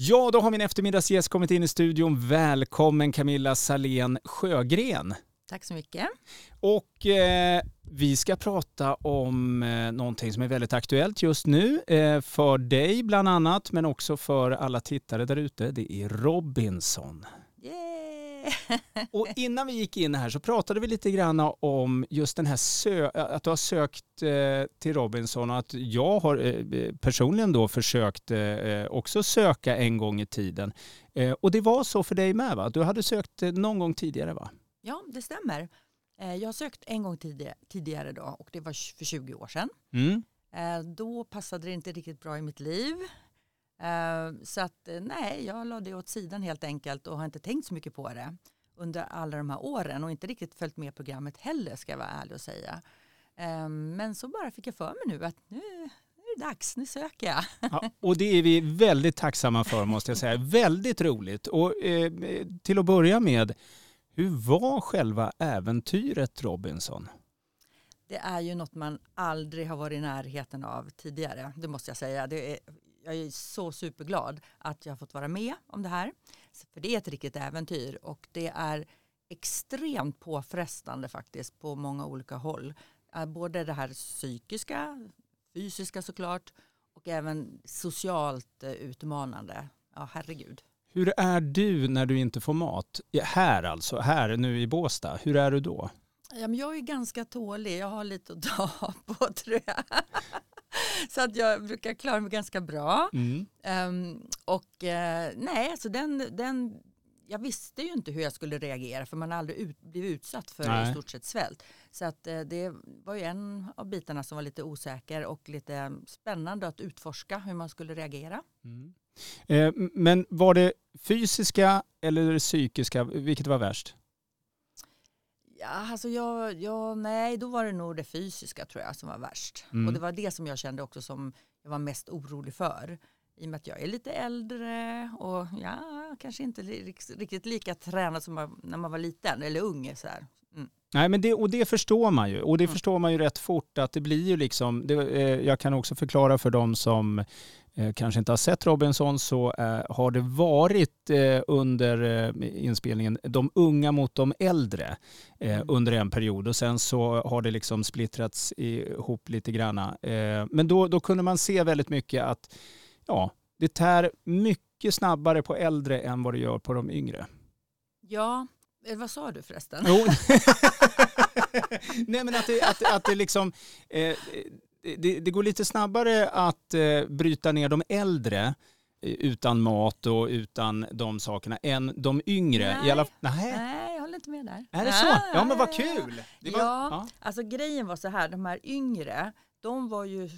Ja, då har min eftermiddagsgäst kommit in i studion. Välkommen Camilla Salén Sjögren. Tack så mycket. Och eh, vi ska prata om eh, någonting som är väldigt aktuellt just nu eh, för dig bland annat, men också för alla tittare där ute. Det är Robinson. Och innan vi gick in här så pratade vi lite grann om just den här sö att du har sökt eh, till Robinson och att jag har eh, personligen då försökt eh, också söka en gång i tiden. Eh, och det var så för dig med va? Du hade sökt eh, någon gång tidigare va? Ja, det stämmer. Eh, Jag har sökt en gång tidigare, tidigare då och det var för 20 år sedan. Mm. Då passade det inte riktigt bra i mitt liv. Eh, Så att eh, nej, jag la det åt sidan helt enkelt och har inte tänkt så mycket på det under alla de här åren och inte riktigt följt med programmet heller ska jag vara ärlig och säga. Eh, Men så bara fick jag för mig nu att nu, nu är det dags, nu söker jag. Ja, och det är vi väldigt tacksamma för måste jag säga. Väldigt roligt. Och eh, till att börja med, hur var själva äventyret Robinson? Det är ju något man aldrig har varit i närheten av tidigare. Det måste jag säga. Det är, jag är så superglad att jag har fått vara med om det här. För det är ett riktigt äventyr och det är extremt påfrestande faktiskt på många olika håll. Eh, Både det här psykiska, fysiska såklart och även socialt eh, utmanande. Ja, herregud. Hur är du när du inte får mat? Här alltså, här nu i Båstad. Hur är du då? Ja, men jag är ganska tålig. Jag har lite att ta på tror jag. Så att jag brukar klara mig ganska bra. Mm. Ehm, och eh, nej, alltså den, den, jag visste ju inte hur jag skulle reagera för man har aldrig ut, blivit utsatt för Nej. i stort sett svält. Så att eh, det var ju en av bitarna som var lite osäker och lite spännande att utforska hur man skulle reagera. Mm. Eh, men var det fysiska eller det psykiska, vilket var värst? Ja, alltså jag, jag, nej, då var det nog det fysiska tror jag som var värst. Mm. Och det var det som jag kände också som jag var mest orolig för. I och med att jag är lite äldre och ja, kanske inte riktigt lika tränad som när man var liten eller ung. Så. Mm. Nej, men det, och det förstår man ju. Och det Mm. förstår man ju rätt fort att det blir ju liksom, det, eh, jag kan också förklara för de som kanske inte har sett Robinson så eh, har det varit eh, under eh, inspelningen de unga mot de äldre eh, Mm. under en period och sen så har det liksom splittrats ihop lite granna. Eh, men då, då kunde man se väldigt mycket att ja, det tär mycket snabbare på äldre än vad det gör på de yngre. Ja, eh, vad sa du förresten? Nej men att det, att, att det liksom, eh, det, det går lite snabbare att eh, bryta ner de äldre eh, utan mat och utan de sakerna än de yngre. I Nej. alla, nej. Nej, jag håller inte med där. Är det så? Ja men vad kul! Var, Ja. ja. Alltså grejen var så här, de här yngre, de var ju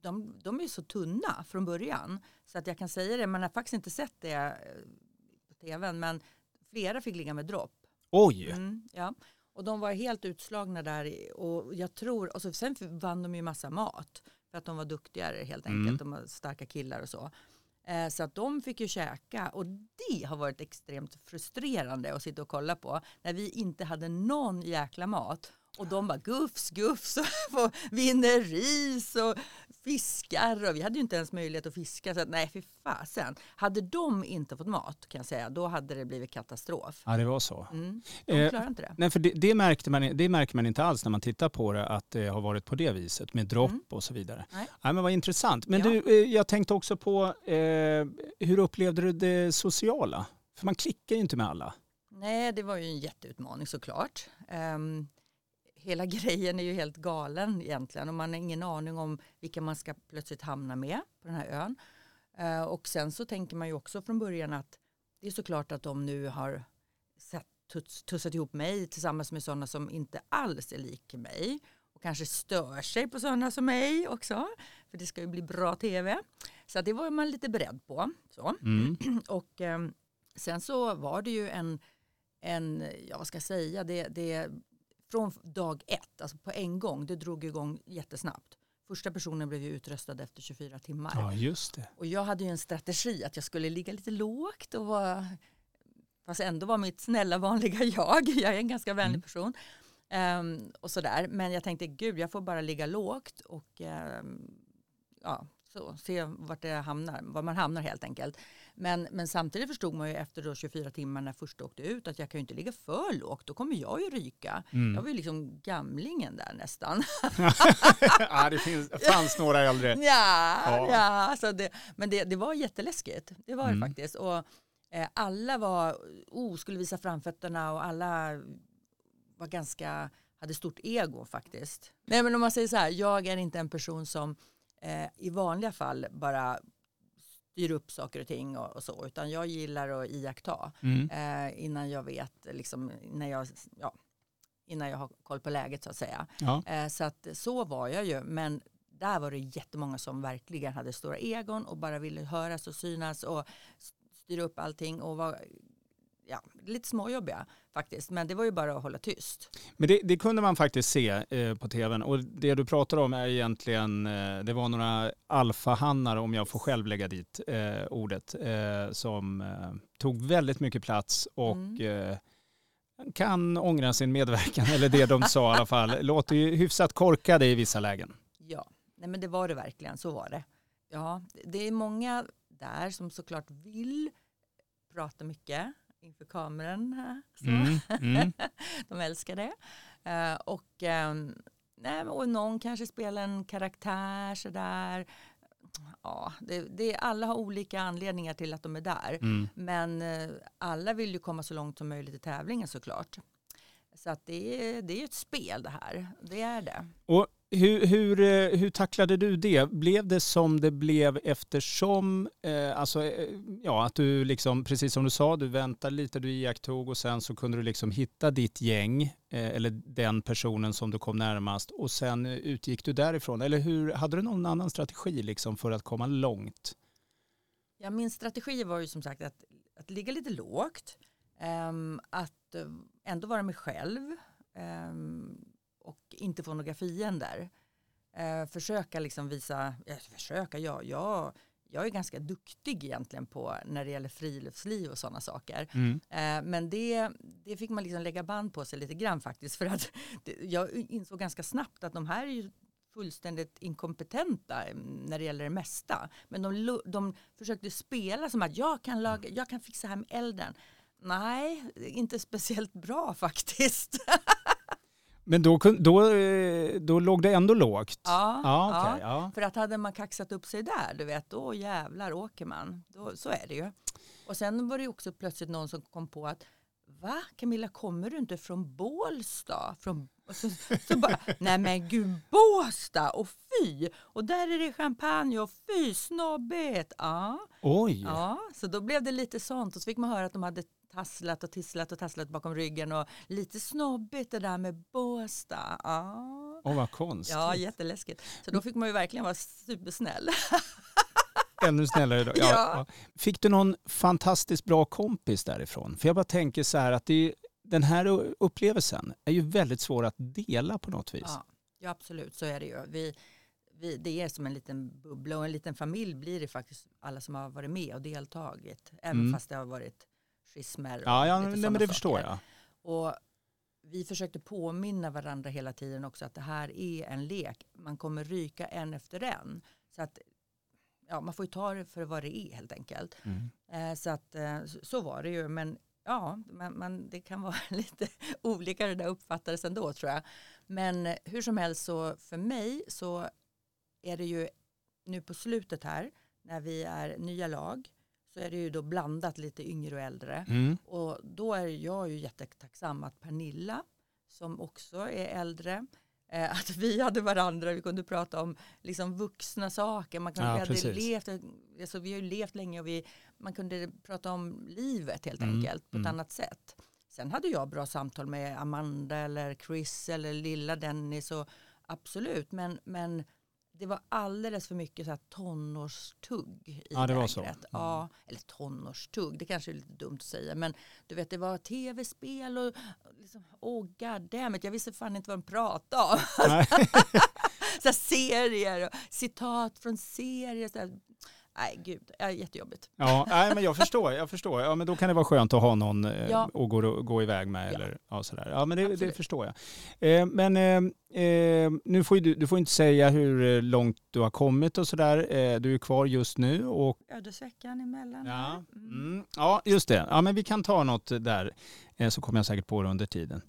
de, de är ju så tunna från början. Så att jag kan säga det, man har faktiskt inte sett det eh, på tvn, men flera fick ligga med dropp. Oj! Mm, ja. Och de var helt utslagna där och jag tror, och så, sen vann de ju massa mat för att de var duktigare helt Mm. enkelt, de var starka killar och så. Eh, så att de fick ju käka och det har varit extremt frustrerande att sitta och kolla på när vi inte hade någon jäkla mat och de bara gufs gufs och vinner ris och fiskar och vi hade ju inte ens möjlighet att fiska så att nej fy fasen. Hade de inte fått mat kan jag säga då hade det blivit katastrof. Ja det var så. Mm. De Eh, klarar inte det. Nej, för det, det, märkte man, det märker man inte alls när man tittar på det, att det har varit på det viset med dropp Mm. och så vidare. Nej. Nej, men vad intressant. Men Ja. du, eh, jag tänkte också på, eh, hur upplevde du det sociala? För man klickar ju inte med alla. Nej, det var ju en jätteutmaning såklart. Um, hela grejen är ju helt galen egentligen och man har ingen aning om vilka man ska plötsligt hamna med på den här ön. Eh, och sen så tänker man ju också från början att det är såklart att de nu har sett, tuts, tussat ihop mig tillsammans med sådana som inte alls är lik mig och kanske stör sig på sådana som mig också. För det ska ju bli bra tv. Så det var man lite beredd på. Så. Mm. Och ehm, sen så var det ju en, en ja vad ska jag säga, det, det, från dag ett, alltså på en gång, det drog igång jättesnabbt. Första personen blev ju utröstad efter 24 timmar. Ja, just det. Och jag hade ju en strategi att jag skulle ligga lite lågt och vara, fast ändå vara mitt snälla vanliga jag. Jag är en ganska vänlig Mm. person. Ehm, och sådär. Men jag tänkte, gud jag får bara ligga lågt och ehm, ja, så, se vart det hamnar, var man hamnar helt enkelt. Men, men samtidigt förstod man ju efter då 24 timmar när första åkte ut att jag kan ju inte ligga för lågt, då kommer jag ju ryka. Mm. Jag var ju liksom gamlingen där nästan. ja, det finns, fanns några äldre. Ja, Ja. ja. Alltså det, men det, det var jätteläskigt. Det var Mm. det faktiskt. Och, eh, alla var, oh, skulle visa framfötterna och alla var ganska, hade stort ego faktiskt. Nej men om man säger så här, jag är inte en person som eh, i vanliga fall bara styr upp saker och ting och, och så, utan jag gillar att iaktta Mm. eh, innan jag vet, liksom, när jag, ja, innan jag har koll på läget så att säga. Ja. Eh, så att så var jag ju, men där var det jättemånga som verkligen hade stora egon och bara ville höras och synas och styra upp allting och var ja, lite småjobbiga faktiskt. Men det var ju bara att hålla tyst. Men det, det kunde man faktiskt se eh, på tvn och det du pratar om är egentligen, eh, det var några alfahannar om jag får själv lägga dit eh, ordet, eh, som eh, tog väldigt mycket plats och Mm. eh, kan ångra sin medverkan, eller det de sa i alla fall. Låter ju hyfsat korkade i vissa lägen. Ja, nej men det var det verkligen, så var det. Ja, det är många där som såklart vill prata mycket inför kameran. Mm, mm. De älskar det. Eh, och, ehm, nej, och någon kanske spelar en karaktär sådär. Ja, det, det, alla har olika anledningar till att de är där. Mm. Men eh, alla vill ju komma så långt som möjligt i tävlingen såklart. Så att det, är, det är ett spel det här. Det är det. Och hur, hur, eh, hur tacklade du det? Blev det som det blev eftersom, eh, alltså, eh, ja, att du liksom, precis som du sa, du väntade lite, du iakttog och sen så kunde du liksom hitta ditt gäng eh, eller den personen som du kom närmast och sen eh, utgick du därifrån. Eller hur, hade du någon annan strategi liksom för att komma långt? Ja, min strategi var ju som sagt att, att ligga lite lågt. ehm, att ändå vara mig själv. ehm, och inte få några fiender. Eh, försöka liksom visa, eh, försöka, ja, jag, jag är ganska duktig egentligen på när det gäller friluftsliv och sådana saker. Mm. Eh, men det, det fick man liksom lägga band på sig lite grann faktiskt. För att det, jag insåg ganska snabbt att de här är ju fullständigt inkompetenta mm, när det gäller det mesta. Men de, de försökte spela som att jag kan, laga, jag kan fixa här med elden. Nej, inte speciellt bra faktiskt. Men då, då, eh, då låg det ändå lågt? Ja, ja, okej, ja. För att hade man kaxat upp sig där, du vet, då jävlar åker man. Då, så är det ju. Och sen var det ju också plötsligt någon som kom på att Va Camilla, kommer du inte från Bålsta? Från, så, så bara, nej men gud Båstad och fy! Och där är det champagne och fy snobbigt! Ja, Oj! ja, så då blev det lite sånt och så fick man höra att de hade tasslat och tisslat och tasslat bakom ryggen och lite snobbigt det där med Båstad. Ja. Åh, vad konstigt. Ja, jätteläskigt. Så då fick man ju verkligen vara supersnäll. Ännu snällare då. Ja, Ja. Fick du någon fantastiskt bra kompis därifrån? För jag bara tänker så här att det är, den här upplevelsen är ju väldigt svår att dela på något vis. Ja, ja absolut, så är det ju. Vi, vi, det är som en liten bubbla och en liten familj blir det faktiskt alla som har varit med och deltagit. Även Mm. fast det har varit schismer. Ja, ja nej, men det saker. förstår jag. Och vi försökte påminna varandra hela tiden också att det här är en lek. Man kommer ryka en efter en. Så att ja, man får ju ta det för vad det är helt enkelt. Mm. Eh, så att eh, så- var det ju. Men ja, man, man, det kan vara lite olika det där uppfattades ändå tror jag. Men hur som helst så för mig så är det ju nu på slutet här när vi är nya lag så är det ju då blandat lite yngre och äldre. Mm. Och då är jag ju jättetacksam att Pernilla som också är äldre eh, att vi hade varandra, vi kunde prata om liksom vuxna saker. Man kunde, Ja, vi, hade precis. levt, alltså, vi har ju levt länge och vi, man kunde prata om livet helt Mm, enkelt på ett mm. annat sätt. Sen hade jag bra samtal med Amanda eller Chris eller lilla Dennis och absolut, men, men det var alldeles för mycket så här tonårstugg i Ja, det var lägret. så. Mm. Ja, eller tonårstugg, det kanske är lite dumt att säga, men du vet det var tv-spel och liksom, oh god damn it, jag visste fan inte vad de pratade om. Så här, serier och citat från serier. Så här. nej gud, jättejobbigt. Ja, nej, men jag förstår. Jag förstår. Ja, men då kan det vara skönt att ha någon eh, Ja. att gå, gå iväg med. Ja. Eller, ja, sådär. ja, men det, det förstår jag. Eh, men eh, eh, nu får du, du får inte säga hur eh, långt du har kommit och sådär. Eh, du är kvar just nu. Och, Ödesveckan emellan. ja. Mm. mm, ja, just det. Ja, men vi kan ta något där. Eh, så kommer jag säkert på det under tiden.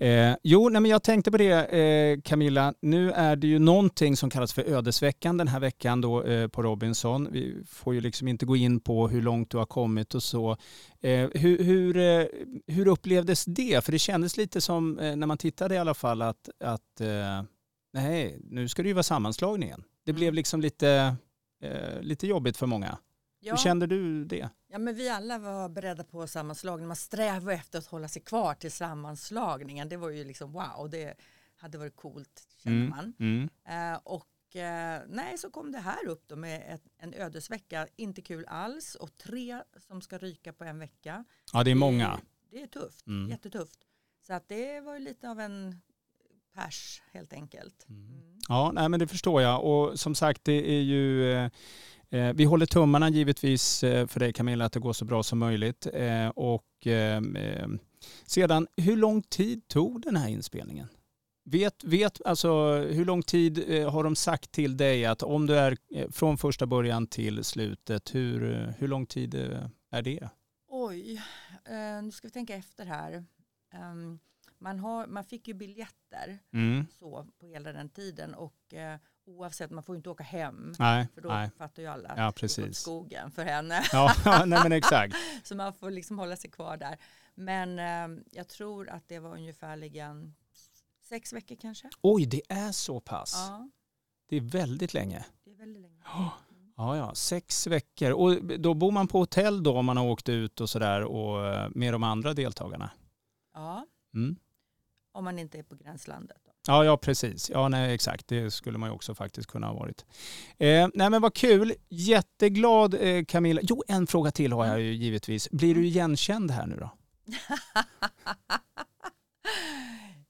Eh, jo, nej, men jag tänkte på det eh, Camilla. Nu är det ju någonting som kallas för ödesveckan den här veckan då på Robinson. Vi får ju liksom inte gå in på hur långt du har kommit och så. Hur, hur, hur upplevdes det? För det kändes lite som när man tittade i alla fall att, att eh, nej, nu ska det ju vara sammanslagningen. Det blev liksom lite, eh, lite jobbigt för många. Ja. Hur kände du det? Ja, men vi alla var beredda på sammanslagning. Man strävade efter att hålla sig kvar till sammanslagningen. Det var ju liksom wow, det hade varit coolt känner Mm, man. mm. Eh, och eh, nej, så kom det här upp då med ett, en ödesvecka. Inte kul alls och tre som ska ryka på en vecka. Ja, det är många. Det är tufft, Mm. jättetufft. Så att det var ju lite av en pers helt enkelt. Mm. Ja, nej, men det förstår jag. Och som sagt, det är ju... Eh, eh, vi håller tummarna givetvis eh, för dig Camilla att det går så bra som möjligt. Eh, och eh, sedan, hur lång tid tog den här inspelningen? Vet, vet, alltså, hur lång tid eh, har de sagt till dig att om du är från första början till slutet, hur, hur lång tid är det? Oj, nu ska vi tänka efter här. Man, har, man fick ju biljetter Mm. så på hela den tiden och eh, oavsett, man får ju inte åka hem. Nej, För då nej. fattar ju alla att Ja, precis. skogen för henne. Ja, nej men exakt. Så man får liksom hålla sig kvar där. Men eh, jag tror att det var ungefärligen sex veckor kanske. Oj, det är så pass. Ja, Det är väldigt länge. det är väldigt länge. Ja, ja, sex veckor. Och då bor man på hotell då om man har åkt ut och sådär och eh, med de andra deltagarna? Ja, Mm. Om man inte är på gränslandet. Ja, ja, precis. Ja, nej, exakt. Det skulle man ju också faktiskt kunna ha varit. Eh, nej, men vad kul. Jätteglad eh, Camilla. Jo, en fråga till har jag ju givetvis. Blir du igenkänd här nu då?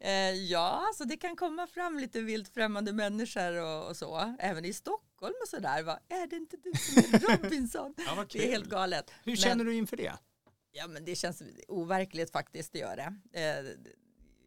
Eh, ja, alltså det kan komma fram lite vilt främmande människor och, och så. Även i Stockholm och sådär. Va? Är det inte du som är Robinson? Ja, Det är helt galet. Hur Men- känner du inför det? Ja, men det känns overkligt faktiskt, det gör det. Eh,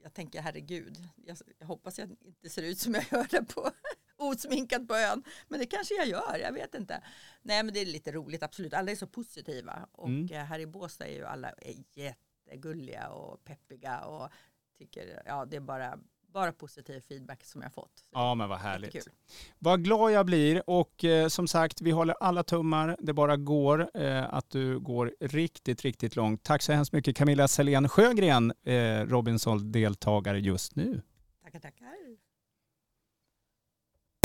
jag tänker herregud, jag, jag hoppas jag inte ser ut som jag gör det på osminkat på ön. Men det kanske jag gör, jag vet inte. Nej men det är lite roligt, absolut. Alla är så positiva. Och Mm. eh, här i Båstad är ju alla är jättegulliga och peppiga och tycker, ja det är bara, bara positiv feedback som jag fått. Så Ja, men vad härligt. jättekul. Vad glad jag blir och eh, som sagt, vi håller alla tummar. Det bara går eh, att du går riktigt, riktigt långt. Tack så hemskt mycket Camilla Selén Sjögren, eh, Robinson-deltagare just nu. Tackar, tackar.